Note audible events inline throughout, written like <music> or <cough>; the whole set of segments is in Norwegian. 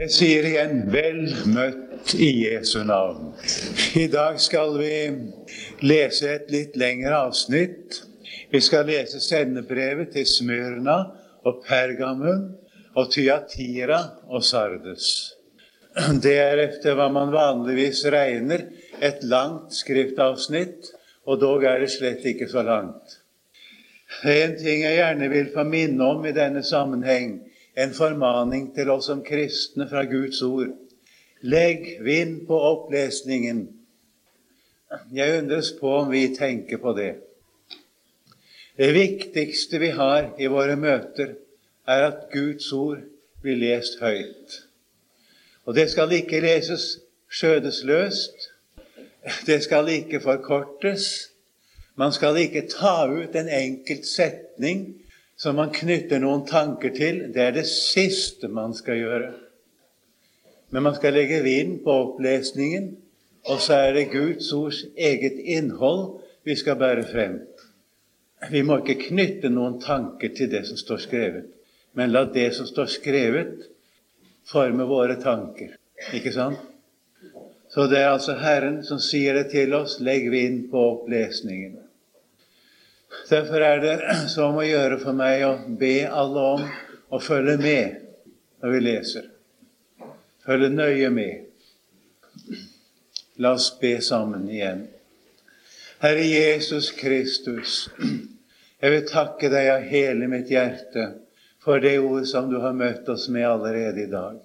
Jeg sier igjen vel møtt i Jesu navn. I dag skal vi lese et litt lengre avsnitt. Vi skal lese sendebrevet til Smyrna og Pergamum og Tyatira og Sardes. Det er etter hva man vanligvis regner et langt skriftavsnitt, og dog er det slett ikke så langt. En ting jeg gjerne vil få minne om i denne sammenheng, en formaning til oss som kristne fra Guds ord. Legg vind på opplesningen. Jeg undres på om vi tenker på det. Det viktigste vi har i våre møter, er at Guds ord blir lest høyt. Og det skal ikke leses skjødesløst. Det skal ikke forkortes. Man skal ikke ta ut en enkelt setning som man knytter noen tanker til, det er det siste man skal gjøre. Men man skal legge vind på opplesningen, og så er det Guds ords eget innhold vi skal bære frem. Vi må ikke knytte noen tanker til det som står skrevet, men la det som står skrevet, forme våre tanker. Ikke sant? Så det er altså Herren som sier det til oss. Legg vind på opplesningen. Derfor er det <clears throat> så om å gjøre for meg å be alle om å følge med når vi leser. Følge nøye med. La oss be sammen igjen. Herre Jesus Kristus, <clears throat> jeg vil takke deg av hele mitt hjerte for det ord som du har møtt oss med allerede i dag.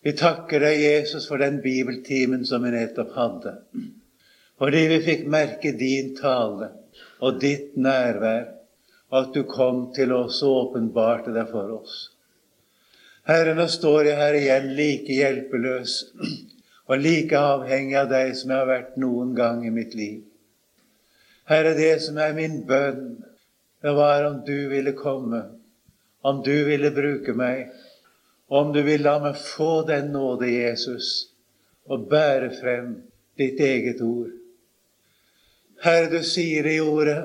Vi takker deg, Jesus, for den bibeltimen som vi nettopp hadde. <clears throat> Fordi vi fikk merke din tale og ditt nærvær, og at du kom til oss og åpenbarte deg for oss. Herre, nå står jeg her igjen like hjelpeløs og like avhengig av deg som jeg har vært noen gang i mitt liv. Herre, det som er min bønn, det var om du ville komme, om du ville bruke meg, om du ville la meg få den nåde, Jesus, og bære frem ditt eget ord. Herre, du sier i ordet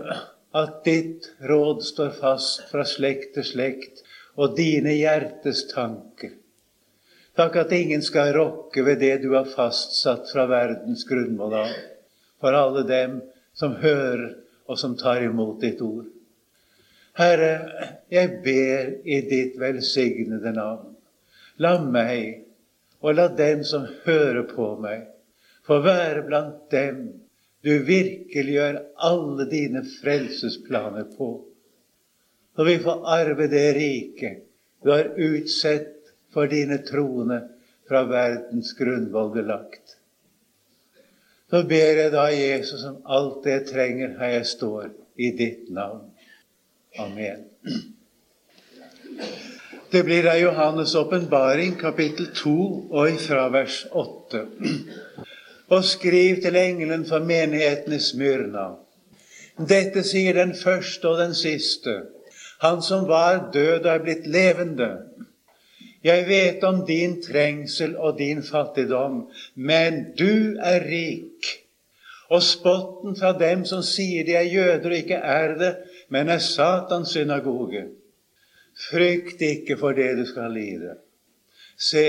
at ditt råd står fast fra slekt til slekt, og dine hjertes tanker. Takk at ingen skal rokke ved det du har fastsatt fra verdens grunnmål av, for alle dem som hører og som tar imot ditt ord. Herre, jeg ber i ditt velsignede navn. La meg og la dem som hører på meg, få være blant dem du virkeliggjør alle dine frelsesplaner på. Når vi får arve det riket du har utsett for dine troende fra verdens grunnvoll lagt. Så ber jeg da Jesus om alt det jeg trenger her jeg står, i ditt navn. Amen. Det blir av Johannes' åpenbaring, kapittel 2, og ifra vers 8 og skriv til engelen for menigheten i Smyrna. Dette sier den første og den siste, han som var død og er blitt levende. Jeg vet om din trengsel og din fattigdom, men du er rik. Og spotten fra dem som sier de er jøder og ikke er det, men er Satans synagoge. Frykt ikke for det du skal lide. Se,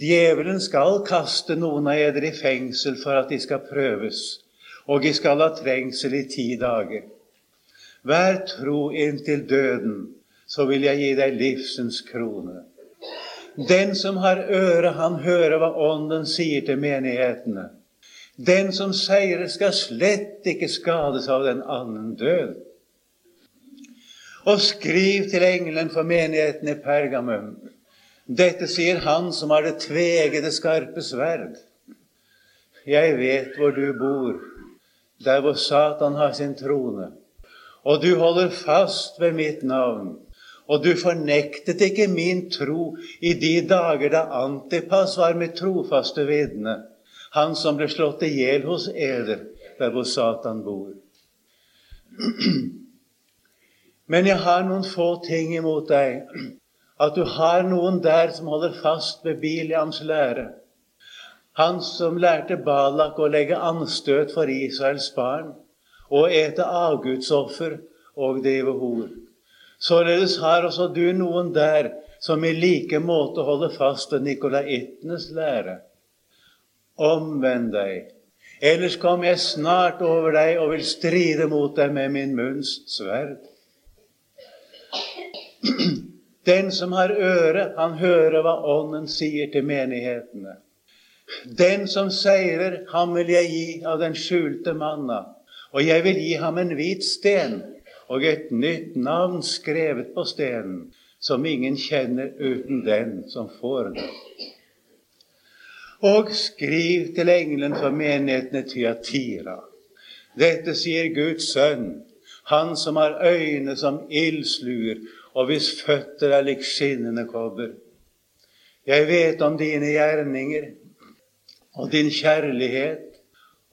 Djevelen skal kaste noen av eder i fengsel for at de skal prøves, og de skal ha trengsel i ti dager. Vær tro inntil døden, så vil jeg gi deg livsens krone. Den som har øre, han hører hva Ånden sier til menighetene. Den som seirer, skal slett ikke skades av den annen død. Og skriv til engelen for menigheten i Pergamum. Dette sier han som har det tvegede, skarpe sverd. Jeg vet hvor du bor, der hvor Satan har sin trone. Og du holder fast ved mitt navn. Og du fornektet ikke min tro i de dager da Antipas var mitt trofaste vitne, han som ble slått i hjel hos eder, der hvor Satan bor. <clears throat> Men jeg har noen få ting imot deg at du har noen der som holder fast ved Biliams lære. Han som lærte Balak å legge anstøt for Israels barn og ete avgudsoffer og drive hor. Således har også du noen der som i like måte holder fast ved nikolaittenes lære. Omvend deg, ellers kommer jeg snart over deg og vil stride mot deg med min munns sverd. Den som har øre, han hører hva Ånden sier til menighetene. Den som seirer, ham vil jeg gi av den skjulte manna, og jeg vil gi ham en hvit sten og et nytt navn skrevet på stenen, som ingen kjenner uten den som får det. Og skriv til engelen for menighetene Tyatira. Dette sier Guds sønn, han som har øyne som ildsluer og hvis føtter er lik skinnende kobber. Jeg vet om dine gjerninger og din kjærlighet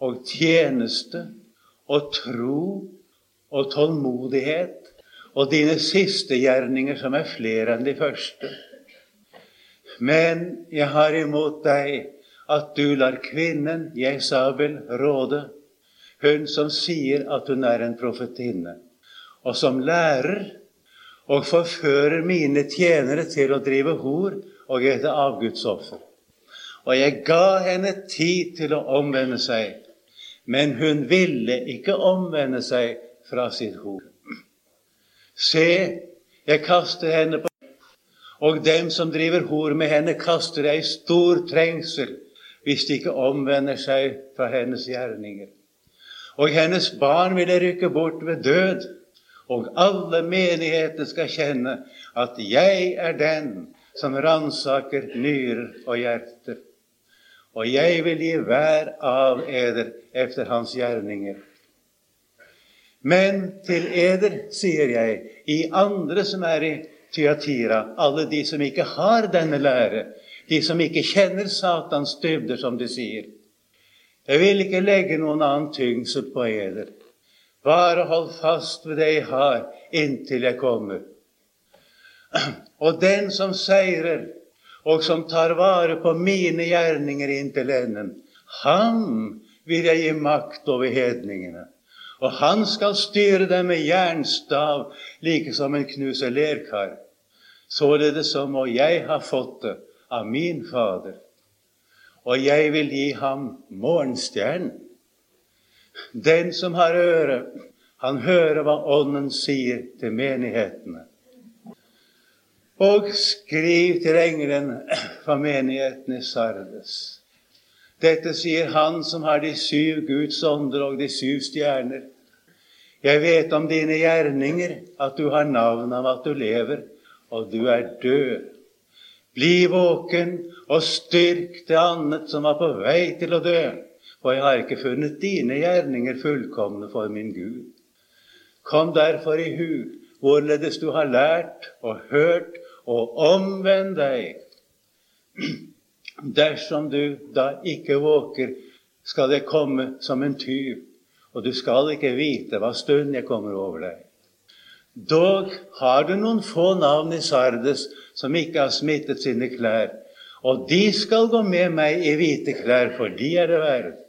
og tjeneste og tro og tålmodighet og dine siste gjerninger, som er flere enn de første. Men jeg har imot deg at du lar kvinnen Jesabel råde, hun som sier at hun er en profetinne, og som lærer og forfører mine tjenere til å drive hor og ete avgudsoffer. Og jeg ga henne tid til å omvende seg, men hun ville ikke omvende seg fra sitt hor. Se, jeg kaster henne på og dem som driver hor med henne, kaster jeg i stor trengsel hvis de ikke omvender seg fra hennes gjerninger. Og hennes barn vil jeg rykke bort ved død og alle menigheter skal kjenne at jeg er den som ransaker nyrer og hjerter. Og jeg vil gi hver av eder efter hans gjerninger. Men til eder, sier jeg, i andre som er i Tyatira, alle de som ikke har denne lære, de som ikke kjenner Satans dybder, som de sier. Jeg vil ikke legge noen annen tyngsel på eder. Bare hold fast ved det jeg har, inntil jeg kommer. <clears throat> Og den som seirer, og som tar vare på mine gjerninger inntil enden, ham vil jeg gi makt over hedningene. Og han skal styre dem med jernstav, like som en knuser lerkar. Således som må jeg ha fått det av min Fader. Og jeg vil gi ham morgenstjernen. Den som har øre, han hører hva Ånden sier til menighetene. Og skriv til engelen for menigheten i Sardes. Dette sier han som har de syv Guds ånder og de syv stjerner. Jeg vet om dine gjerninger, at du har navn av at du lever, og du er død. Bli våken og styrk det annet som var på vei til å dø for jeg har ikke funnet dine gjerninger fullkomne for min Gud. Kom derfor i hu hvorledes du har lært og hørt, og omvend deg. <clears throat> Dersom du da ikke våker, skal jeg komme som en tyv, og du skal ikke vite hva stund jeg kommer over deg. Dog har du noen få navn i Sardes som ikke har smittet sine klær, og de skal gå med meg i hvite klær, for de er det verd.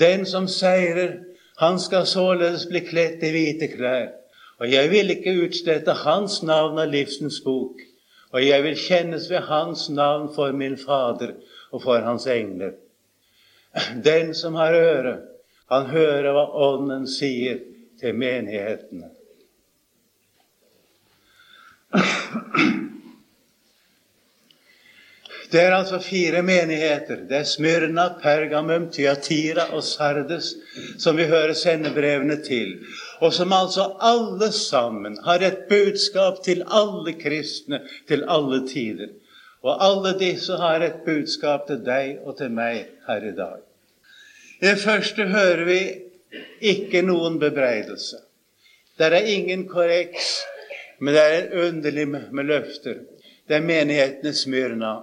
Den som seirer, han skal således bli kledt i hvite klær. Og jeg vil ikke utstette hans navn av livsens bok, og jeg vil kjennes ved hans navn for min Fader og for hans engler. Den som har øre, han hører hva Ånden sier til menighetene. Det er altså fire menigheter. Det er Smyrna, Pergamum, Tyatira og Sardes som vi hører sendebrevene til. Og som altså alle sammen har et budskap til alle kristne til alle tider. Og alle disse har et budskap til deg og til meg her i dag. I det første hører vi ikke noen bebreidelse. Der er ingen korreks, men det er underlig med løfter. Det er menighetene Smyrna.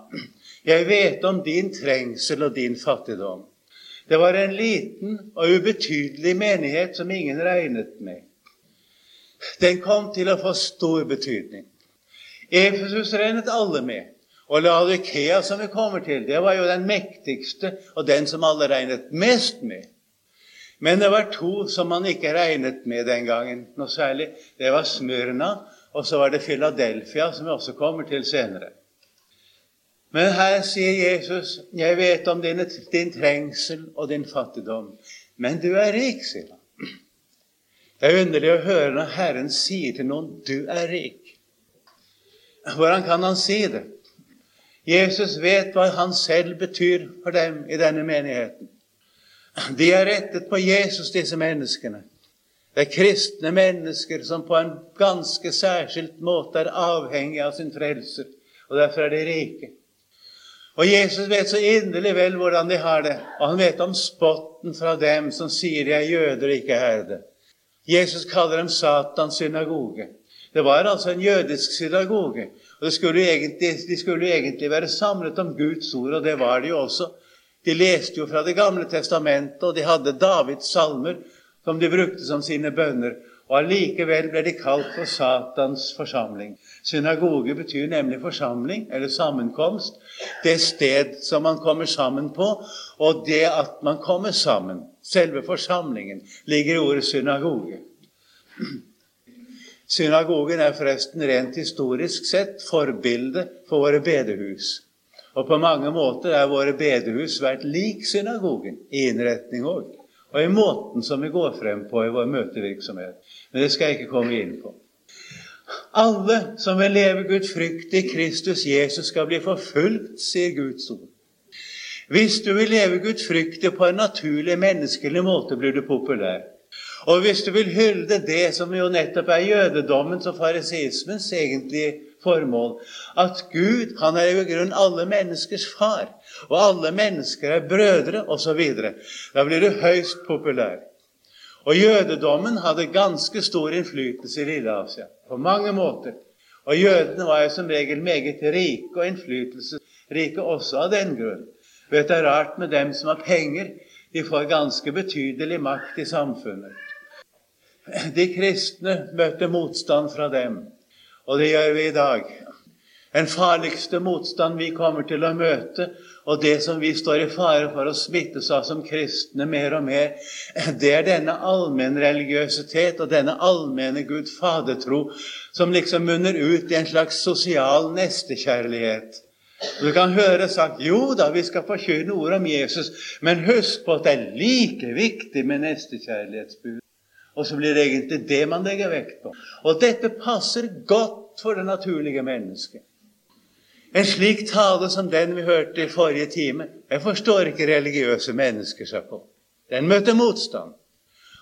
Jeg vet om din trengsel og din fattigdom. Det var en liten og ubetydelig menighet som ingen regnet med. Den kom til å få stor betydning. Efesus regnet alle med. Og Laudikea, som vi kommer til, det var jo den mektigste og den som alle regnet mest med. Men det var to som man ikke regnet med den gangen noe særlig. Det var Smyrna, Og så var det Philadelphia, som vi også kommer til senere. Men her sier Jesus, 'Jeg vet om din, din trengsel og din fattigdom', men du er rik, sier han. Det er underlig å høre når Herren sier til noen 'du er rik'. Hvordan kan han si det? Jesus vet hva han selv betyr for dem i denne menigheten. De er rettet på Jesus, disse menneskene. Det er kristne mennesker som på en ganske særskilt måte er avhengige av sin frelser, og derfor er de rike. Og Jesus vet så inderlig vel hvordan de har det, og han vet om spotten fra dem som sier de er jøder og ikke herde. Jesus kaller dem Satans synagoge. Det var altså en jødisk synagoge. og skulle egentlig, De skulle jo egentlig være samlet om Guds ord, og det var de jo også. De leste jo fra Det gamle testamentet, og de hadde Davids salmer som de brukte som sine bønner. Og allikevel ble de kalt for Satans forsamling. Synagoge betyr nemlig forsamling, eller sammenkomst. Det sted som man kommer sammen på, og det at man kommer sammen. Selve forsamlingen ligger i ordet synagoge. Synagogen er forresten rent historisk sett forbilde for våre bedehus. Og på mange måter er våre bedehus vært lik synagogen i innretning òg. Og i måten som vi går frem på i vår møtevirksomhet. Men det skal jeg ikke komme inn på. Alle som vil leve Guds frykt i Kristus Jesus, skal bli forfulgt, sier Guds ord. Hvis du vil leve Guds frykt på en naturlig, menneskelig måte, blir du populær. Og hvis du vil hylde det som jo nettopp er jødedommens og fariseismens egentlige formål, at Gud han er i grunn alle menneskers far, og alle mennesker er brødre osv., da blir du høyst populær. Og jødedommen hadde ganske stor innflytelse i Lille-Asia på mange måter. Og jødene var jo som regel meget rike og innflytelsesrike også av den grunn. Vet Det er rart med dem som har penger. De får ganske betydelig makt i samfunnet. De kristne møtte motstand fra dem, og det gjør vi i dag. Den farligste motstand vi kommer til å møte, og det som vi står i fare for å smittes av som kristne mer og mer, det er denne allmennreligiøsitet og denne allmenne Gud fadertro som liksom munner ut i en slags sosial nestekjærlighet. Du kan høre sagt jo da, vi skal forkynne ord om Jesus, men husk på at det er like viktig med nestekjærlighetsbud. Og så blir det egentlig det man legger vekt på. Og dette passer godt for det naturlige mennesket. En slik tale som den vi hørte i forrige time Jeg forstår ikke religiøse mennesker seg på. Den møter motstand.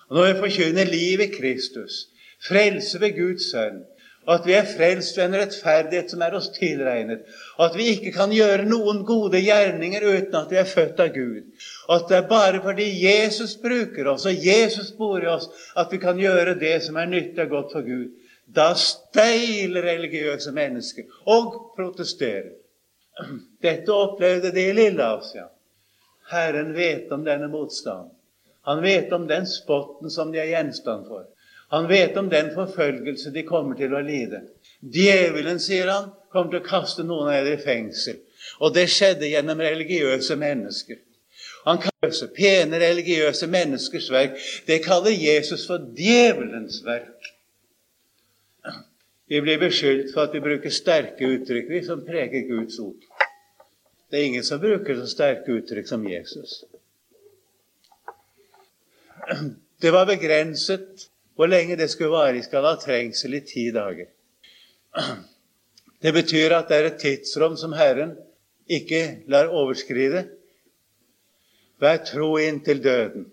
Og når vi forkynner liv i Kristus, frelse ved Guds sønn, og at vi er frelst ved en rettferdighet som er oss tilregnet, og at vi ikke kan gjøre noen gode gjerninger uten at vi er født av Gud, og at det er bare fordi Jesus bruker oss, og Jesus bor i oss, at vi kan gjøre det som er nyttig og godt for Gud. Da steiler religiøse mennesker og protesterer. <clears throat> Dette opplevde de i Lilleasia. Herren vet om denne motstanden. Han vet om den spotten som de er gjenstand for. Han vet om den forfølgelse de kommer til å lide. Djevelen, sier han, kommer til å kaste noen av dere i fengsel. Og det skjedde gjennom religiøse mennesker. Han kaller pene religiøse menneskers verk. Det kaller Jesus for djevelens verk. Vi blir beskyldt for at vi bruker sterke uttrykk, vi som preger Guds ord. Det er ingen som bruker så sterke uttrykk som Jesus. Det var begrenset hvor lenge det skulle vare. Skal ha trengsel i ti dager. Det betyr at det er et tidsrom som Herren ikke lar overskride. Vær tro inntil døden.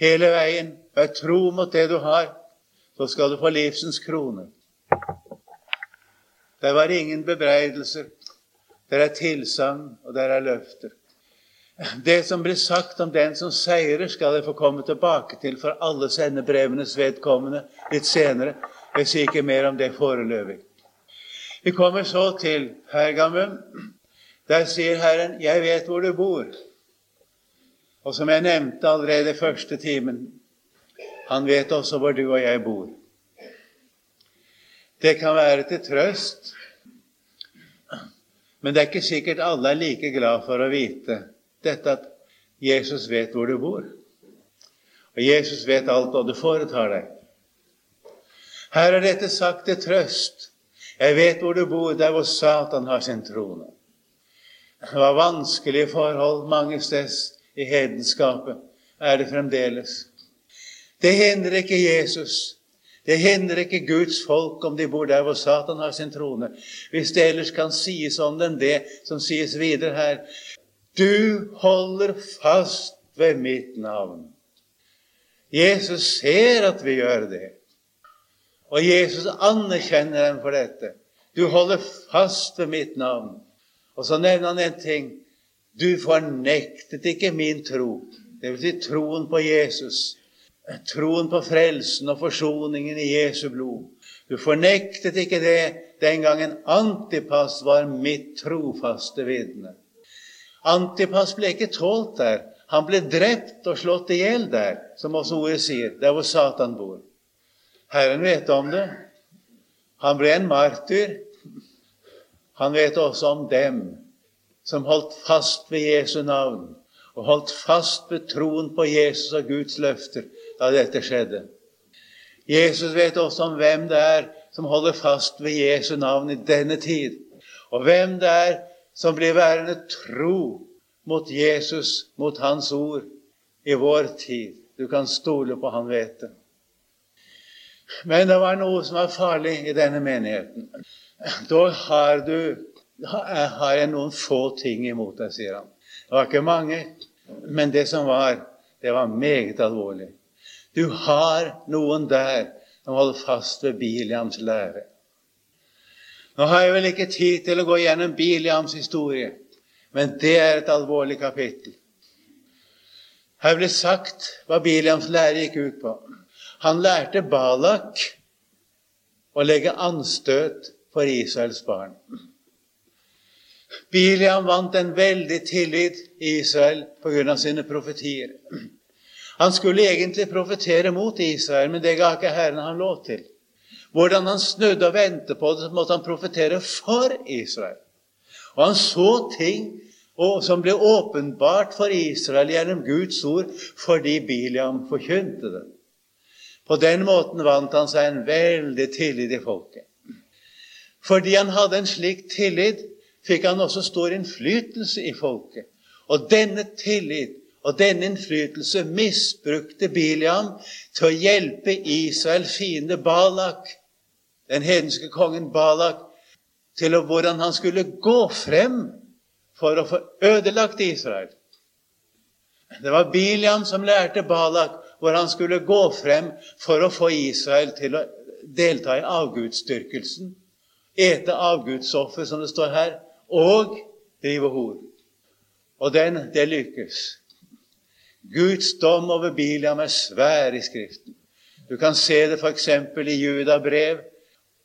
Hele veien. Vær tro mot det du har, så skal du få livsens krone. Der var ingen bebreidelser. Der er tilsagn, og der er løfter. Det som blir sagt om den som seirer, skal jeg få komme tilbake til for alle sendebrevenes vedkommende litt senere. Jeg sier ikke mer om det foreløpig. Vi kommer så til Pergamum. Der sier Herren, 'Jeg vet hvor du bor'. Og som jeg nevnte allerede i første timen, han vet også hvor du og jeg bor. Det kan være til trøst, men det er ikke sikkert alle er like glad for å vite dette at Jesus vet hvor du bor. Og Jesus vet alt hva du foretar deg. Her er dette sagt til trøst. Jeg vet hvor du bor, der hvor Satan har sin trone. Det var vanskelige forhold mange steds i hedenskapet. Er det fremdeles. Det hindrer ikke Jesus. Det hindrer ikke Guds folk om de bor der hvor Satan har sin trone. Hvis det ellers kan sies om den, det som sies videre her. Du holder fast ved mitt navn. Jesus ser at vi gjør det. Og Jesus anerkjenner dem for dette. Du holder fast ved mitt navn. Og så nevner han en ting. Du fornektet ikke min tro. Det vil si troen på Jesus. Troen på frelsen og forsoningen i Jesu blod. Du fornektet ikke det den gangen Antipas var mitt trofaste vitne. Antipas ble ikke tålt der. Han ble drept og slått i hjel der, som også ordet sier, der hvor Satan bor. Herren vet om det. Han ble en martyr. Han vet også om dem som holdt fast ved Jesu navn, og holdt fast ved troen på Jesus og Guds løfter da dette skjedde. Jesus vet også om hvem det er som holder fast ved Jesu navn i denne tid, og hvem det er som blir værende tro mot Jesus, mot Hans ord, i vår tid. Du kan stole på Han vet det. Men det var noe som var farlig i denne menigheten. Da har du har jeg noen få ting imot deg, sier han. Det var ikke mange, men det som var, det var meget alvorlig. Du har noen der som holder fast ved Biliams lære. Nå har jeg vel ikke tid til å gå gjennom Biliams historie, men det er et alvorlig kapittel. Her ble sagt hva Biliams lære gikk ut på. Han lærte Balak å legge anstøt for Israels barn. Biliam vant en veldig tillit i Israel pga. sine profetier. Han skulle egentlig profetere mot Israel, men det ga ikke Herren han lov til. Hvordan han snudde og vendte på det, så måtte han profetere for Israel. Og han så ting som ble åpenbart for Israel gjennom Guds ord fordi Biliam forkynte det. På den måten vant han seg en veldig tillit i folket. Fordi han hadde en slik tillit, fikk han også stor innflytelse i folket. Og denne tillit og denne innflytelse misbrukte Biliam til å hjelpe Israels fiende Balak den hedenske kongen Balak til hvordan han skulle gå frem for å få ødelagt Israel. Det var Biliam som lærte Balak hvor han skulle gå frem for å få Israel til å delta i avgudsdyrkelsen, ete avgudsoffer, som det står her, og drive hor. Og den, det lykkes. Guds dom over Biliam er svær i Skriften. Du kan se det f.eks. i Judabrev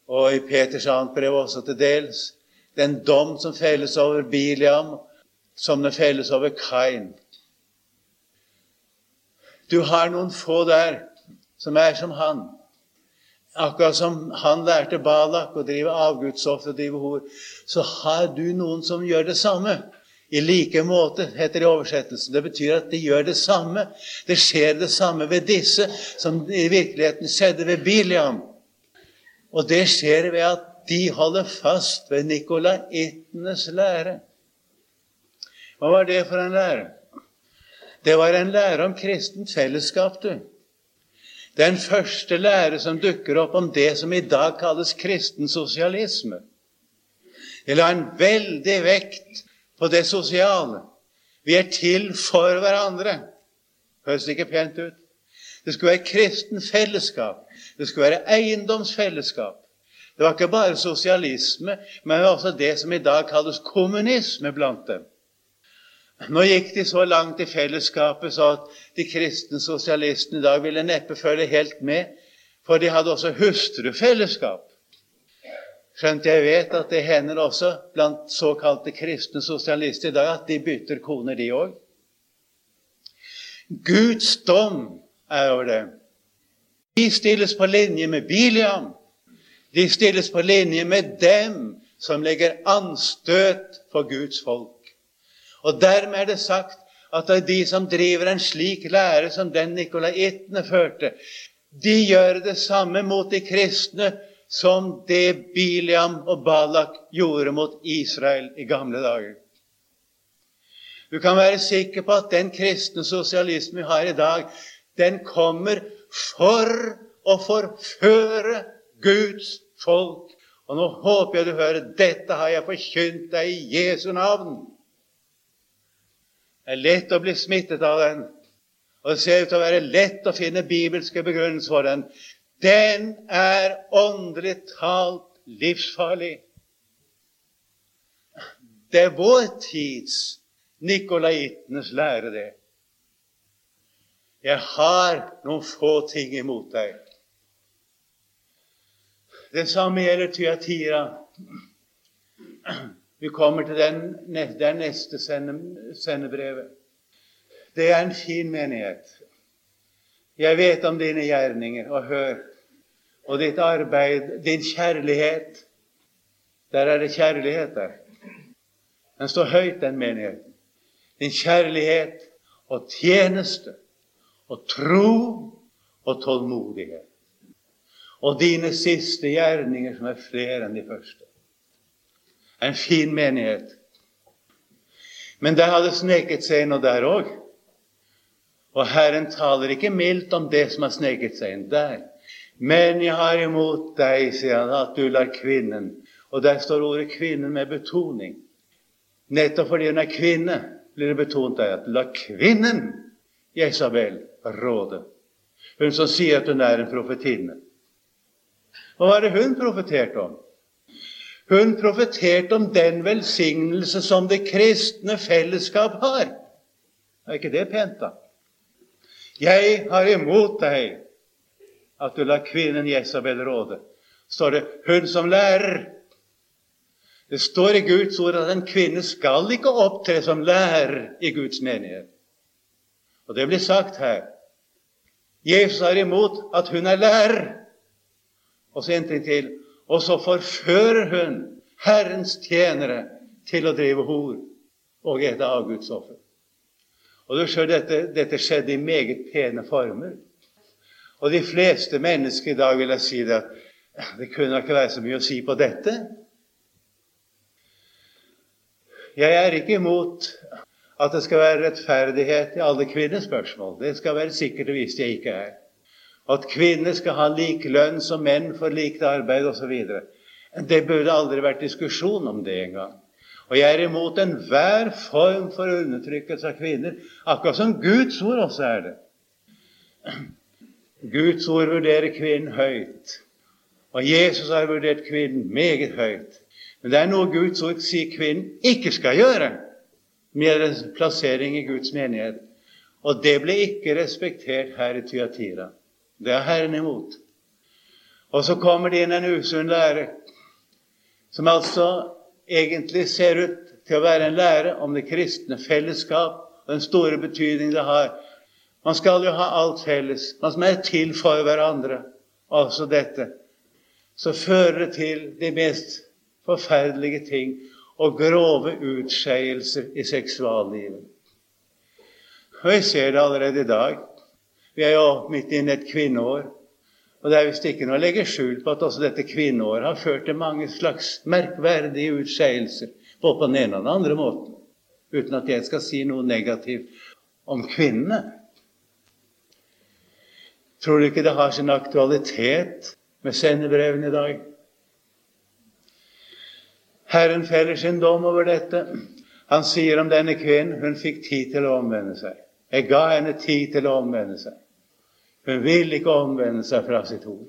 og i Peters annet brev også til dels, den dom som felles over Biliam, som den felles over Kain. Du har noen få der som er som han. Akkurat som han lærte Balak å drive avgudsoffer og drive hor, så har du noen som gjør det samme. I like måte, heter det i oversettelsen. Det betyr at de gjør det samme. Det skjer det samme ved disse som i virkeligheten skjedde ved Biliam. Og det skjer ved at de holder fast ved nikolaitenes lære. Hva var det for en lære? Det var en lære om kristent fellesskap, du. Den første lære som dukker opp om det som i dag kalles kristen sosialisme. Det la en veldig vekt på det sosiale. Vi er til for hverandre. Høres ikke pent ut? Det skulle være kristen fellesskap. Det skulle være eiendomsfellesskap. Det var ikke bare sosialisme, men også det som i dag kalles kommunisme blant dem. Nå gikk de så langt i fellesskapet så at de kristne sosialistene i dag ville neppe følge helt med, for de hadde også hustrufellesskap. Skjønt jeg vet at det hender også blant såkalte kristne sosialister i dag at de bytter koner, de òg. Guds dom er over dem. De stilles på linje med Biliam. De stilles på linje med dem som legger anstøt for Guds folk. Og dermed er det sagt at det er de som driver en slik lære som den nikolaitene førte, De gjør det samme mot de kristne som det Biliam og Balak gjorde mot Israel i gamle dager. Du kan være sikker på at den kristne sosialisme vi har i dag, den kommer for å forføre Guds folk. Og nå håper jeg du hører dette har jeg forkynt deg i Jesu navn. Det er lett å bli smittet av den, og det ser ut til å være lett å finne bibelske begrunnelser for den. Den er åndelig talt livsfarlig. Det er vår tids nikolaitenes lære, det. Jeg har noen få ting imot deg. Det samme gjelder Tyatira. Vi kommer til den, det neste neste sendebrevet. Det er en fin menighet. Jeg vet om dine gjerninger, og hør, og ditt arbeid, din kjærlighet. Der er det kjærlighet der. Den står høyt, den menigheten. Din kjærlighet og tjeneste og tro og tålmodighet og dine siste gjerninger, som er flere enn de første. En fin menighet. Men det hadde sneket seg inn og der òg. Og Herren taler ikke mildt om det som har sneket seg inn der. Men jeg har imot deg, sier han, at du lar kvinnen Og der står ordet 'kvinnen' med betoning. Nettopp fordi hun er kvinne, blir det betont der at la kvinnen Jesabel råde. Hun som sier at hun er en profetinne. Hva var det hun profeterte om? Hun profeterte om den velsignelse som det kristne fellesskap har. Er ikke det pent, da? Jeg har imot deg at du lar kvinnen Jesabel råde. Står det 'hun som lærer'. Det står i Guds ord at en kvinne skal ikke opptre som lærer i Guds menighet. Og det blir sagt her. Jesus har imot at hun er lærer. Og så en ting til. Og så forfører hun Herrens tjenere til å drive hor og ete avgudsoffer. Og du ser, dette, dette skjedde i meget pene former. Og de fleste mennesker i dag vil jeg si det at det kunne ikke være så mye å si på dette. Jeg er ikke imot at det skal være rettferdighet i alle kvinnespørsmål. Det skal være sikkert og visst jeg ikke er at kvinner skal ha lik lønn som menn for likt arbeid osv. Det burde aldri vært diskusjon om det engang. Og jeg er imot enhver form for undertrykkelse av kvinner, akkurat som Guds ord også er det. Guds ord vurderer kvinnen høyt, og Jesus har vurdert kvinnen meget høyt. Men det er noe Guds ord sier kvinnen ikke skal gjøre med en plassering i Guds menighet. Og det ble ikke respektert her i Tyatira. Det er Herren imot. Og så kommer det inn en usunn lære, som altså egentlig ser ut til å være en lære om det kristne fellesskap og den store betydning det har. Man skal jo ha alt felles. Man er til for hverandre. Altså dette. Så fører det til de mest forferdelige ting og grove utskeielser i seksuallivet. Og jeg ser det allerede i dag. Vi er jo midt inne i et kvinneår. Og det er visst ikke noe å legge skjul på at også dette kvinneåret har ført til mange slags merkverdige utskeielser, både på den ene og den andre måten, uten at jeg skal si noe negativt om kvinnene. Tror du ikke det har sin aktualitet med sendebrevene i dag? Herren feller sin dom over dette. Han sier om denne kvinnen hun fikk tid til å omvende seg. Jeg ga henne tid til å omvende seg. Hun vil ikke omvende seg fra sitt ord.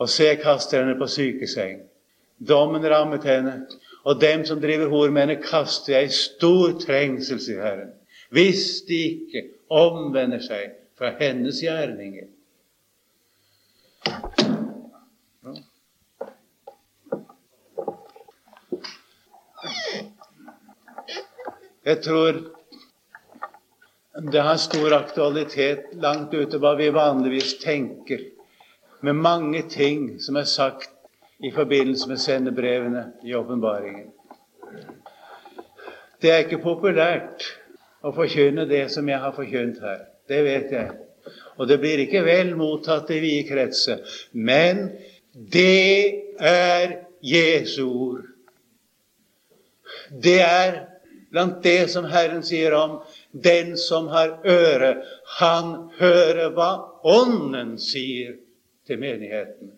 Og se, kaster henne på sykeseng. Dommen rammet henne, og dem som driver hor med henne, kaster jeg i stor trengsel, sier Herren, hvis de ikke omvender seg fra hennes gjerninger. Jeg tror det har stor aktualitet langt ute hva vi vanligvis tenker, med mange ting som er sagt i forbindelse med sendebrevene i åpenbaringen. Det er ikke populært å forkynne det som jeg har forkynt her. Det vet jeg. Og det blir ikke vel mottatt i vide kretser. Men det er Jesu ord. Det er blant det som Herren sier om den som har øre, han hører hva Ånden sier til menigheten.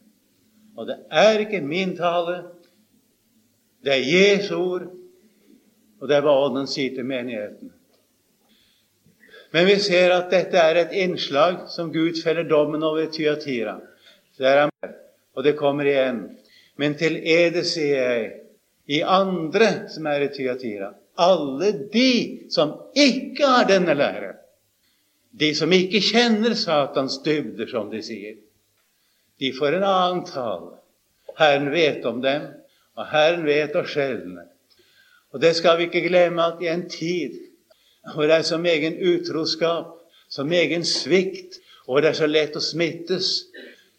Og det er ikke min tale, det er Jesu ord, og det er hva Ånden sier til menigheten. Men vi ser at dette er et innslag som Gud feller dommen over Tyatira. Det er han, og det kommer igjen. Men til ede sier jeg, i andre som er i Tyatira, alle de som ikke har denne lære, de som ikke kjenner Satans dybder, som de sier, de får en annen tale. Herren vet om dem, og Herren vet å skjelne. Og det skal vi ikke glemme at i en tid hvor det er så megen utroskap, så megen svikt, og det er så lett å smittes,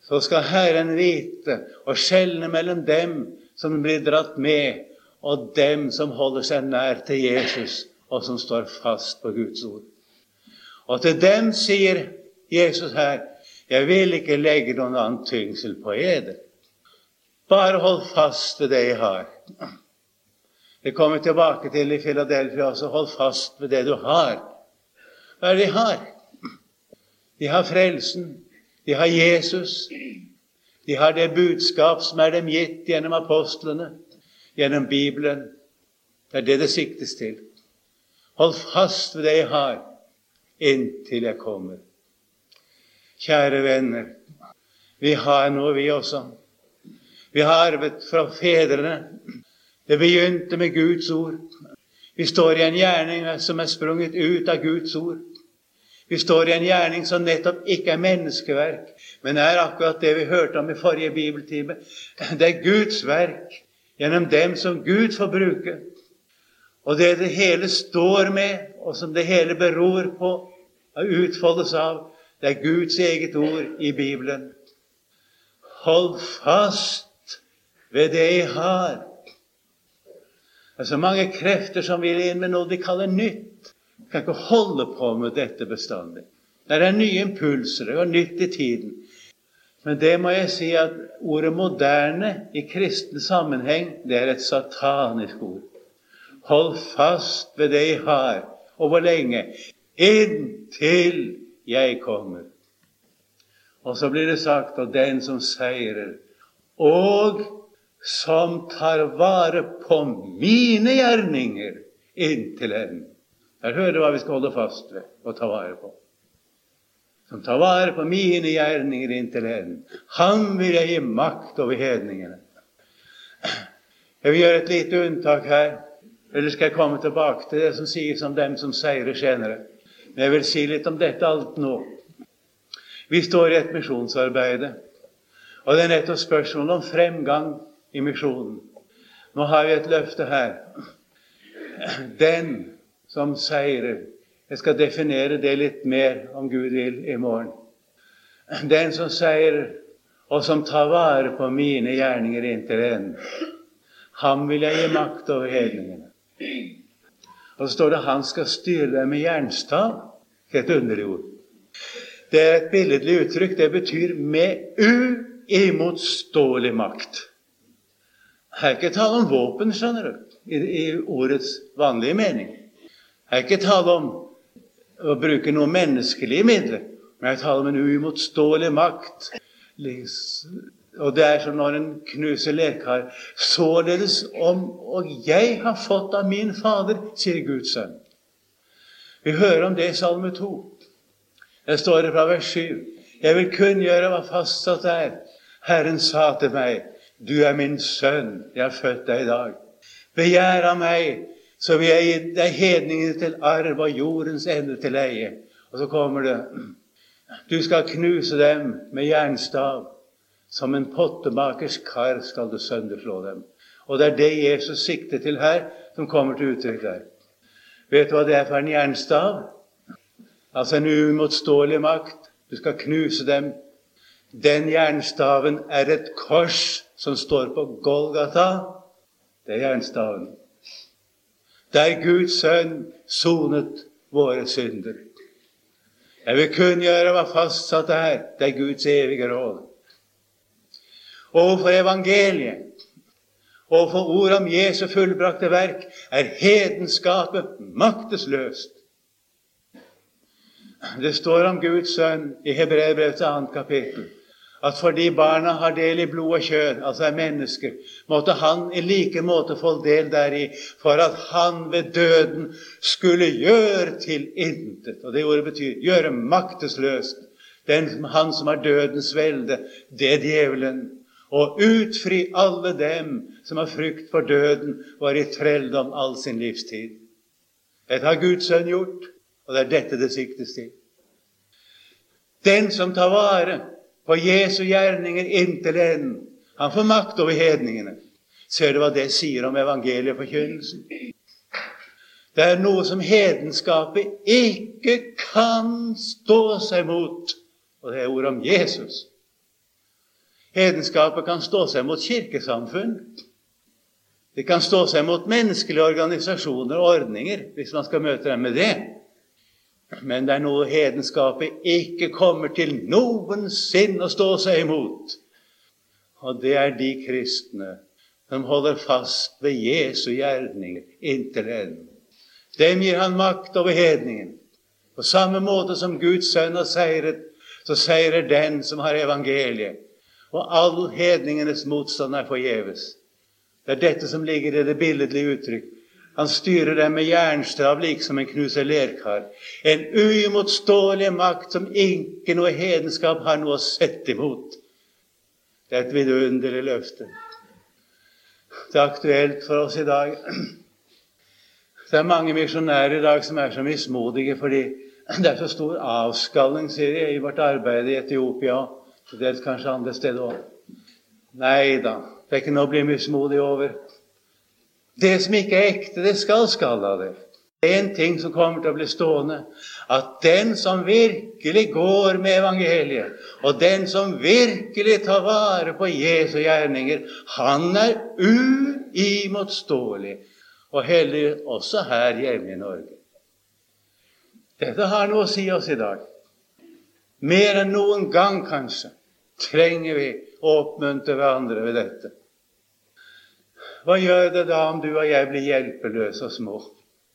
så skal Herren vite og skjelne mellom dem som blir dratt med, og dem som holder seg nær til Jesus, og som står fast på Guds ord. Og til dem sier Jesus her, jeg vil ikke legge noen annen tyngsel på eder. Bare hold fast ved det jeg har. Det kommer tilbake til i Filadelfia også. Hold fast ved det du har. Hva er det de har? De har frelsen. De har Jesus. De har det budskap som er dem gitt gjennom apostlene, gjennom Bibelen. Det er det det siktes til. Hold fast ved det jeg har, inntil jeg kommer. Kjære venner, vi har noe, vi også. Vi har arvet fra fedrene det begynte med Guds ord. Vi står i en gjerning som er sprunget ut av Guds ord. Vi står i en gjerning som nettopp ikke er menneskeverk, men er akkurat det vi hørte om i forrige bibeltime. Det er Guds verk gjennom dem som Gud får bruke. Og det det hele står med, og som det hele beror på og utfoldes av, det er Guds eget ord i Bibelen. Hold fast ved det jeg har. Det er så mange krefter som vil inn med noe de kaller nytt. Vi kan ikke holde på med dette bestandig. Det er nye impulser, det går nytt i tiden. Men det må jeg si at ordet 'moderne' i kristen sammenheng, det er et satanisk ord. Hold fast ved det jeg har. Og hvor lenge? Inntil jeg kommer. Og så blir det sagt av den som seirer. Og som tar vare på mine gjerninger inntil enden. Der hører du hva vi skal holde fast ved og ta vare på. Som tar vare på mine gjerninger inntil enden. Han vil jeg gi makt over hedningene. Jeg vil gjøre et lite unntak her, eller skal jeg komme tilbake til det som sies om dem som seirer senere. Men jeg vil si litt om dette alt nå. Vi står i et misjonsarbeide, og det er nettopp spørsmålet om fremgang i misjonen. Nå har vi et løfte her. Den som seirer Jeg skal definere det litt mer, om Gud vil, i morgen. Den som seirer, og som tar vare på mine gjerninger inntil enden. Ham vil jeg gi makt over hedningene. Og så står det 'han skal styre dem med jernstav'. Et underlig ord. Det er et billedlig uttrykk. Det betyr 'med uimotståelig makt'. Her er ikke tale om våpen, skjønner du, i, i ordets vanlige mening. Her er ikke tale om å bruke noen menneskelige midler, men jeg taler om en uimotståelig makt. Og det er som når en knuser lekar. Således om Og jeg har fått av min Fader, sier Guds sønn. Vi hører om det i Salme 2. Det står det fra vers 7. Jeg vil kunngjøre hva fastsatt er. Herren sa til meg, du er min sønn, jeg har født deg i dag. Begjær av meg, så vil jeg gi deg hedningene til arv og jordens ende til eie. Og så kommer det <clears throat> Du skal knuse dem med jernstav. Som en pottemakers kar skal du sønderslå dem. Og det er det Jesus sikter til her, som kommer til uttrykk der. Vet du hva det er for en jernstav? Altså en uimotståelig makt. Du skal knuse dem. Den jernstaven er et kors som står på Golgata, det er jernstaven. Der Guds sønn sonet våre synder. Jeg vil kunngjøre hva fastsatt er. Det er Guds evige råd. Overfor evangeliet, overfor ordet om Jesu fullbrakte verk, er hedenskapet maktesløst. Det står om Guds sønn i Hebreerbrevets annet kapittel at fordi barna har del i blod og kjød, altså er mennesker, måtte han i like måte få del deri for at han ved døden skulle gjøre til intet. Og det ordet betyr gjøre maktesløst. Den, han som har dødens velde, det er djevelen. Og utfri alle dem som har frykt for døden, var i trelldom all sin livstid. Dette har Guds sønn gjort, og det er dette det siktes til. Den som tar vare på Jesu gjerninger inntil enden. Han får makt over hedningene. Ser du hva det sier om evangelieforkynnelsen? Det er noe som hedenskapet ikke kan stå seg mot, og det er ordet om Jesus. Hedenskapet kan stå seg mot kirkesamfunn. Det kan stå seg mot menneskelige organisasjoner og ordninger, hvis man skal møte dem med det. Men det er noe hedenskapet ikke kommer til noensinne å stå seg imot. Og det er de kristne som holder fast ved Jesu gjerninger inntil enden. Dem gir han makt over hedningen. På samme måte som Guds sønn har seiret, så seirer den som har evangeliet. Og all hedningenes motstand er forgjeves. Det er dette som ligger i det billedlige uttrykk. Han styrer dem med jernstav liksom en knuser lerkar. En uimotståelig makt som ikke noe hedenskap har noe å sette imot. Det er et vidunderlig løfte. Det er aktuelt for oss i dag. Det er mange misjonærer i dag som er så mismodige fordi det er så stor avskalling sier de, i vårt arbeid i Etiopia og dels kanskje andre steder òg. Nei da, det er ikke noe å bli mismodig over. Det som ikke er ekte, det skal skalle av det. En ting som kommer til å bli stående, at den som virkelig går med evangeliet, og den som virkelig tar vare på Jesu gjerninger, han er uimotståelig. Og hellig også her hjemme i Norge. Dette har noe å si oss i dag. Mer enn noen gang, kanskje, trenger vi å oppmuntre hverandre ved dette. Hva gjør det da om du og jeg blir hjelpeløse og små?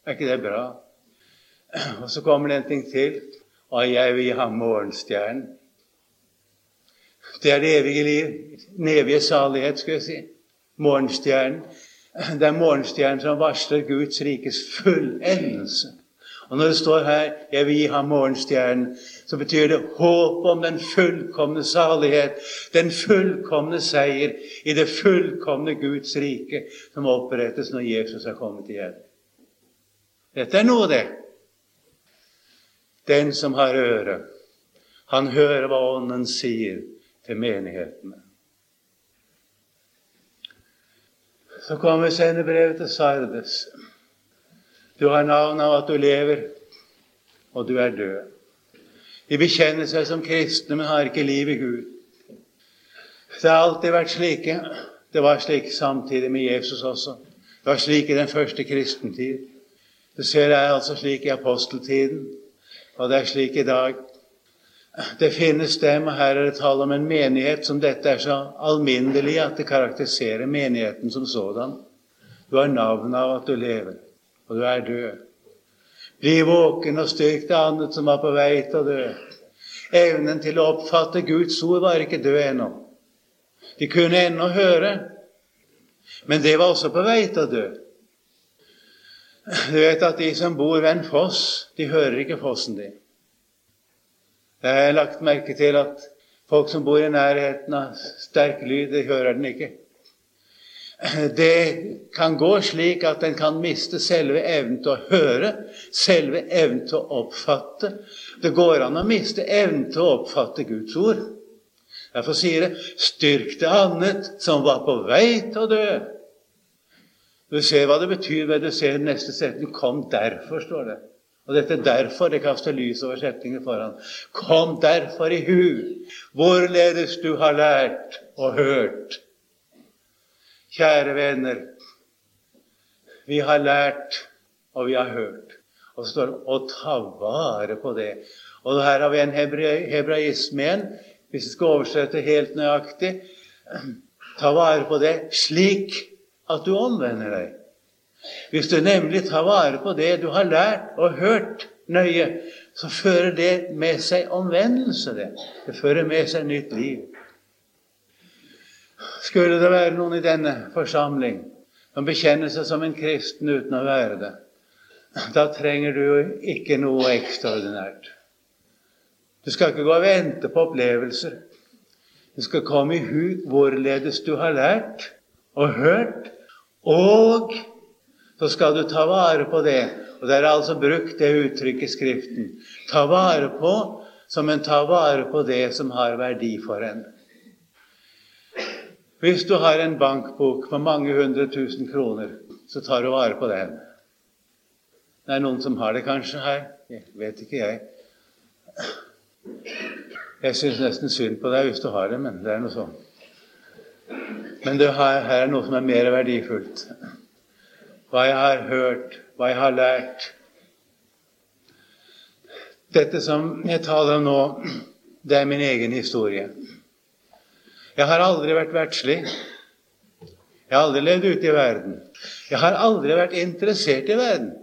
Er ikke det bra? Og så kommer det en ting til. Og jeg vil ham morgenstjernen. Det er det evige liv. Den evige salighet, skal jeg si. Morgenstjernen. Det er morgenstjernen som varsler Guds rikes fullendelse. Og når det står her 'Jeg vil gi ham morgenstjernen', så betyr det håp om den fullkomne salighet, den fullkomne seier i det fullkomne Guds rike som opprettes når Jesus er kommet igjen. Dette er noe, det. Den som har øre, han hører hva Ånden sier til menighetene. Så kommer sendebrevet til Sardes. Du har navn av at du lever, og du er død. De bekjenner seg som kristne, men har ikke liv i Gud. Det har alltid vært slike. Det var slik samtidig med Jesus også. Det var slik i den første kristentid. Du ser det er altså slik i aposteltiden, og det er slik i dag. Det finnes dem, og her er det tall om en menighet som dette er så alminnelig at det karakteriserer menigheten som sådan. Du har navnet av at du lever og du er død. Bli våken og styrk det annet som var på vei til å dø. Evnen til å oppfatte Guds ord var ikke død ennå. De kunne ennå høre, men det var også på vei til å dø. Du vet at de som bor ved en foss, de hører ikke fossen din. Jeg har lagt merke til at folk som bor i nærheten av sterk lyd, de hører den ikke. <clears throat> Det kan gå slik at en kan miste selve evnen til å høre, selve evnen til å oppfatte. Det går an å miste evnen til å oppfatte Guds ord. Derfor sier det 'styrk det annet som var på vei til å dø'. Du ser hva det betyr ved du ser neste setning 'kom derfor', står det. Og dette 'derfor' det kaster lys over setningen foran. Kom derfor i hu, hvorledes du har lært og hørt Kjære venner, vi har lært, og vi har hørt. Og så står det 'å ta vare på det'. Og her har vi en hebraisme igjen, hvis vi skal oversette helt nøyaktig. Ta vare på det slik at du omvender deg. Hvis du nemlig tar vare på det du har lært og hørt nøye, så fører det med seg omvendelse. Det Det fører med seg nytt liv. Skulle det være noen i denne forsamling som bekjenner seg som en kristen uten å være det, da trenger du ikke noe ekstraordinært. Du skal ikke gå og vente på opplevelser. Du skal komme i hu hvorledes du har lært og hørt, og så skal du ta vare på det. Og Det er altså brukt det uttrykket i Skriften. Ta vare på som en tar vare på det som har verdi for en. Hvis du har en bankbok med mange hundre tusen kroner, så tar du vare på den. Det er noen som har det kanskje her. Jeg vet ikke, jeg. Jeg syns nesten synd på deg hvis du har det, men det er noe sånn. Men det her er noe som er mer verdifullt hva jeg har hørt, hva jeg har lært. Dette som jeg taler om nå, det er min egen historie. Jeg har aldri vært verdslig. Jeg har aldri levd ute i verden. Jeg har aldri vært interessert i verden.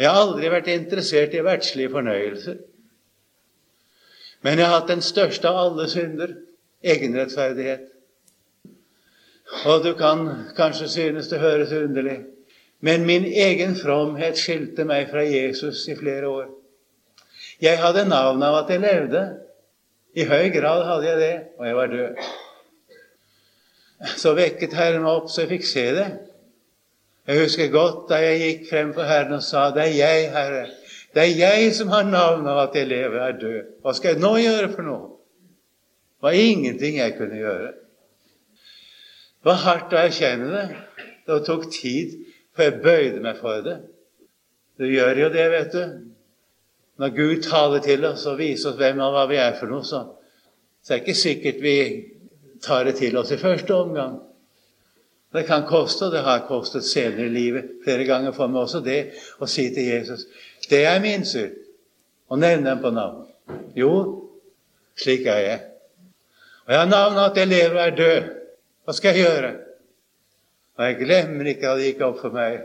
Jeg har aldri vært interessert i verdslige fornøyelser. Men jeg har hatt den største av alle synder egenrettferdighet. Og du kan kanskje synes det høres underlig men min egen fromhet skilte meg fra Jesus i flere år. Jeg hadde navn av at jeg levde. I høy grad hadde jeg det, og jeg var død. Så vekket Herren meg opp, så jeg fikk se det. Jeg husker godt da jeg gikk frem for Herren og sa, 'Det er jeg, Herre. Det er jeg som har navn av at jeg lever, og er død. Hva skal jeg nå gjøre for noe?' Det var ingenting jeg kunne gjøre. Det var hardt å erkjenne det. Det tok tid. For jeg bøyde meg for det. Det gjør jo det, vet du. Når Gud taler til oss og viser oss hvem og hva vi er for noe, så, så er det ikke sikkert vi tar det til oss i første omgang. Det kan koste, og det har kostet senere i livet flere ganger for meg også, det å si til Jesus det er min synd, og nevne dem på navn. Jo, slik er jeg. Og jeg har navnet at jeg lever og er død. Hva skal jeg gjøre? Og jeg glemmer ikke at det gikk opp for meg.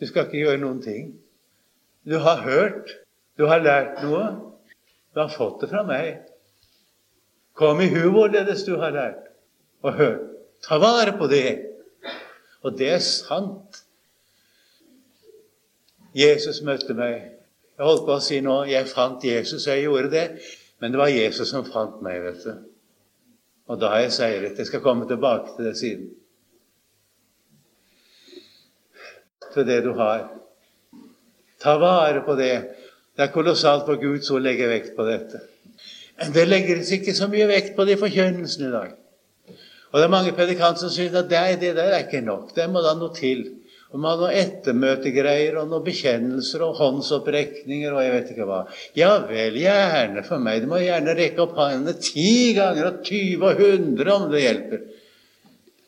Du skal ikke gjøre noen ting. Du har hørt. Du har lært noe. Du har fått det fra meg. Kom i hu det du har lært og hørt. Ta vare på det. Og det er sant. Jesus møtte meg. Jeg holdt på å si nå jeg fant Jesus, jeg gjorde det. Men det var Jesus som fant meg, vet du. Og da har jeg seiret. Jeg skal komme tilbake til det siden. til det du har. Ta vare på det. Det er kolossalt hvor Guds ord legger vekt på dette. Det legges ikke så mye vekt på det i forkynnelsen i dag. Og det er mange predikanter som syns at det, det der er ikke nok. Det må da noe til. Og man har noen ettermøtegreier og noen bekjennelser og håndsopprekninger og jeg vet ikke hva. Ja vel, gjerne for meg. Du må gjerne rekke opp hendene ti ganger og tyve og hundre om det hjelper.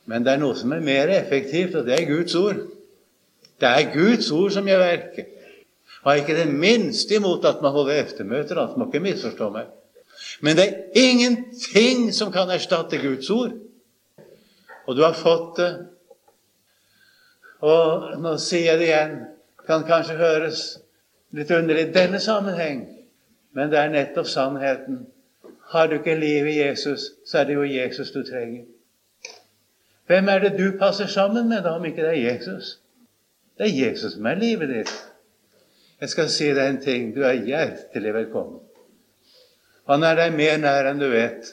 Men det er noe som er mer effektivt, og det er Guds ord. Det er Guds ord som gjør verket. Har ikke det minste imot at man holder eftermøter. at man ikke misforstå meg. Men det er ingenting som kan erstatte Guds ord. Og du har fått det. Og nå sier jeg det igjen. Kan kanskje høres litt underlig i denne sammenheng, men det er nettopp sannheten. Har du ikke liv i Jesus, så er det jo Jesus du trenger. Hvem er det du passer sammen med, da, om ikke det er Jesus? Det er Jesus som er livet ditt. Jeg skal si deg en ting. Du er hjertelig velkommen. Han er deg mer nær enn du vet.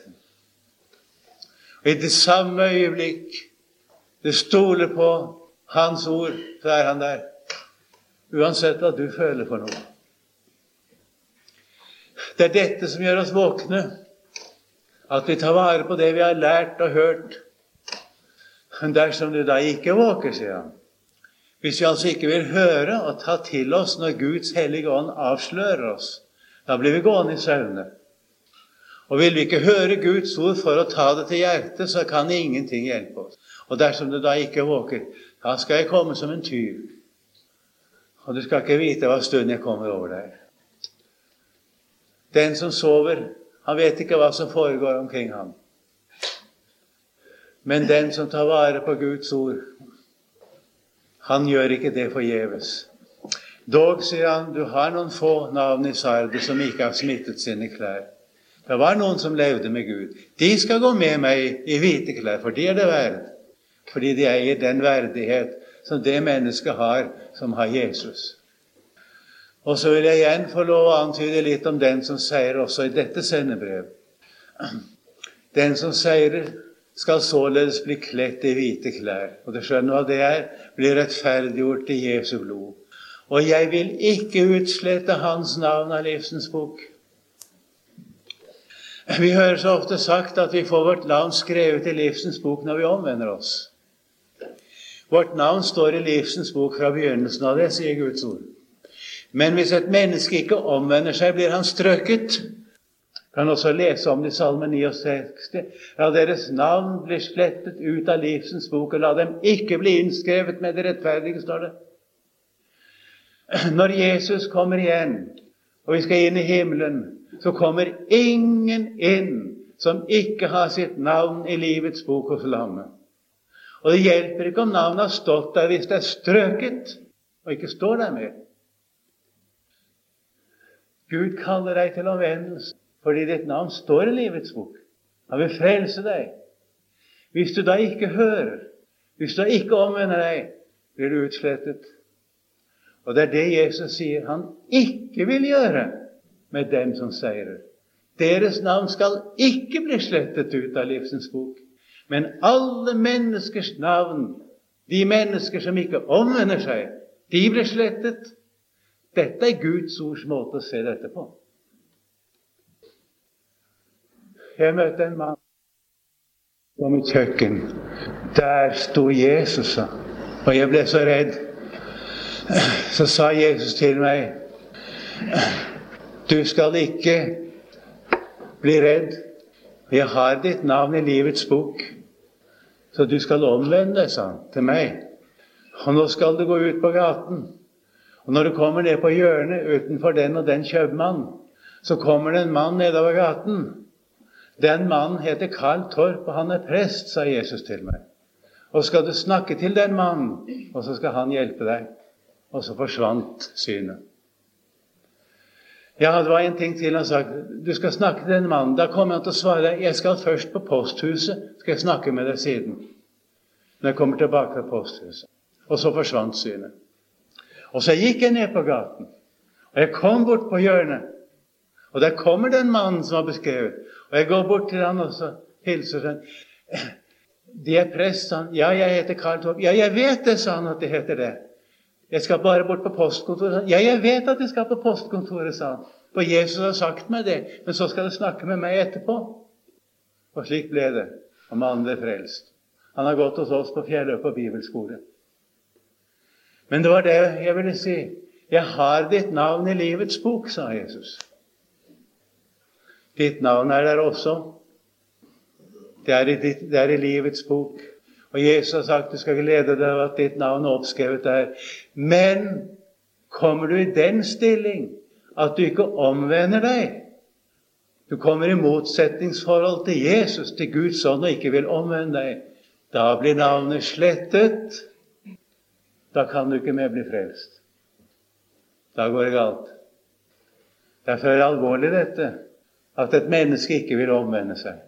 Og i det samme øyeblikk du stoler på Hans ord, så er han der. Uansett hva du føler for noe. Det er dette som gjør oss våkne. At vi tar vare på det vi har lært og hørt. Men dersom du da ikke våker, sier han, hvis vi altså ikke vil høre og ta til oss når Guds hellige ånd avslører oss, da blir vi gående i søvne. Og vil vi ikke høre Guds ord for å ta det til hjertet, så kan ingenting hjelpe oss. Og dersom du da ikke våker, da skal jeg komme som en tyv. Og du skal ikke vite hva stund jeg kommer over deg. Den som sover, han vet ikke hva som foregår omkring ham. Men den som tar vare på Guds ord, han gjør ikke det forgjeves. Dog, sier han, du har noen få navn i Sardet som ikke har smittet sine klær. Det var noen som levde med Gud. De skal gå med meg i hvite klær, for de er det verd. Fordi de eier den verdighet som det mennesket har som har Jesus. Og så vil jeg igjen få lov å antyde litt om den som seier også i dette sendebrev. Den som seirer, skal således bli kledt i hvite klær. Og du skjønner hva det er? Blir rettferdiggjort i Jesu blod. Og jeg vil ikke utslette hans navn av livsens bok. Vi hører så ofte sagt at vi får vårt navn skrevet i livsens bok når vi omvender oss. Vårt navn står i livsens bok fra begynnelsen av det, sier Guds ord. Men hvis et menneske ikke omvender seg, blir han strøket. Kan også lese om det i Salme 69. La deres navn bli slettet ut av livsens bok, og la dem ikke bli innskrevet med det rettferdige, står det. Når Jesus kommer igjen, og vi skal inn i himmelen, så kommer ingen inn som ikke har sitt navn i livets bok hos lammet. Og det hjelper ikke om navnet har stått der hvis det er strøket og ikke står der mer. Gud kaller deg til omvendelse fordi ditt navn står i livets bok. Han vil frelse deg. Hvis du da ikke hører, hvis du da ikke omvender deg, blir du utslettet. Og det er det Jesus sier han ikke vil gjøre med dem som seirer. Deres navn skal ikke bli slettet ut av livsens bok. Men alle menneskers navn, de mennesker som ikke omvender seg, de blir slettet. Dette er Guds ords måte å se dette på. Jeg møtte en mann på mitt kjøkken. Der sto Jesus, og jeg ble så redd. Så sa Jesus til meg, 'Du skal ikke bli redd. Jeg har ditt navn i livets bok.' Så du skal omvende deg, sa han til meg. Og nå skal du gå ut på gaten. Og når du kommer ned på hjørnet utenfor den og den kjøpmann, så kommer det en mann nedover gaten. Den mannen heter Carl Torp, og han er prest, sa Jesus til meg. Og skal du snakke til den mannen, og så skal han hjelpe deg. Og så forsvant synet. Ja, det var en ting til han sa. Du skal snakke til den mannen. Da kommer han til å svare. Jeg skal først på posthuset. Skal jeg snakke med deg siden. Når jeg kommer tilbake fra posthuset. Og så forsvant synet. Og så gikk jeg ned på gaten. Og jeg kom bort på hjørnet. Og der kommer den mannen som var beskrevet. Og jeg går bort til han og så hilser han. De er prest, sa han. Ja, jeg heter Karl Torp. Ja, jeg vet det, sa han, at det heter det. Jeg skal bare bort på postkontoret. Ja, jeg vet at jeg skal på postkontoret, sa han. For Jesus har sagt meg det. Men så skal du snakke med meg etterpå. Og slik ble det. Og mannen ble frelst. Han har gått hos oss på Fjelløy på bibelskole. Men det var det jeg ville si. Jeg har ditt navn i livets bok, sa Jesus. Ditt navn er der også. Det er i, det er i livets bok. Og Jesus har sagt du skal glede deg over at ditt navn er oppskrevet der. Men kommer du i den stilling at du ikke omvender deg Du kommer i motsetningsforhold til Jesus, til Guds ånd, og ikke vil omvende deg. Da blir navnet slettet. Da kan du ikke mer bli frelst. Da går det galt. Derfor er det alvorlig dette at et menneske ikke vil omvende seg.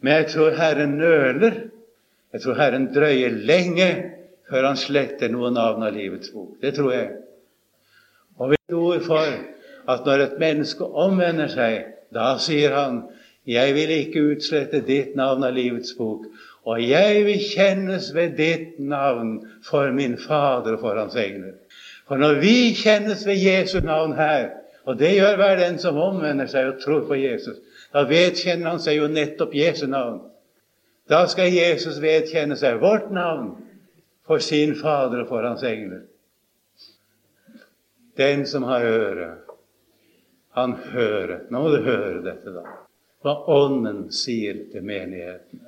Men jeg tror Herren nøler jeg tror Herren drøyer lenge før han sletter noe navn av livets bok. Det tror jeg. Og vi tror for at når et menneske omvender seg, da sier han, 'Jeg vil ikke utslette ditt navn av livets bok', 'og jeg vil kjennes ved ditt navn for min Fader og for Hans egner. For når vi kjennes ved Jesu navn her, og det gjør hver den som omvender seg og tror på Jesus, da vedkjenner han seg jo nettopp Jesu navn. Da skal Jesus vedkjenne seg vårt navn for sin Fader og for hans engler. Den som har øre, han hører. Nå må du høre dette, da. Hva Ånden sier til menigheten.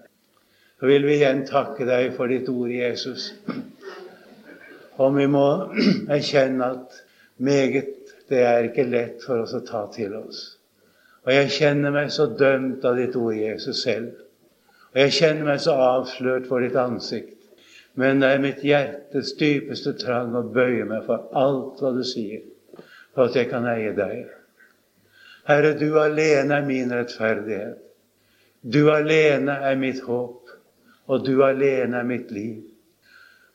Så vil vi igjen takke deg for ditt ord, Jesus. Og vi må <clears throat> erkjenne at meget det er ikke lett for oss å ta til oss. Og jeg kjenner meg så dømt av ditt ord, Jesus, selv. Og jeg kjenner meg så avslørt for ditt ansikt. Men det er mitt hjertes dypeste trang å bøye meg for alt hva du sier, for at jeg kan eie deg. Herre, du alene er min rettferdighet. Du alene er mitt håp, og du alene er mitt liv.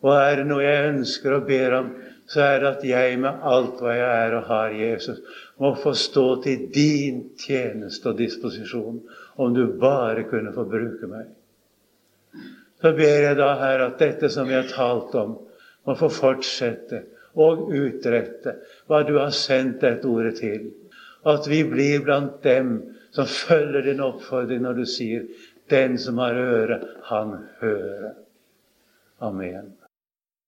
Og er det noe jeg ønsker og ber om, så er det at jeg med alt hva jeg er og har, Jesus, må få stå til din tjeneste og disposisjon, om du bare kunne få bruke meg. Så ber jeg da, Herre, at dette som vi har talt om, må få fortsette og utrette hva du har sendt dette ordet til. At vi blir blant dem som følger din oppfordring når du sier 'Den som har øre, han hører'. Amen.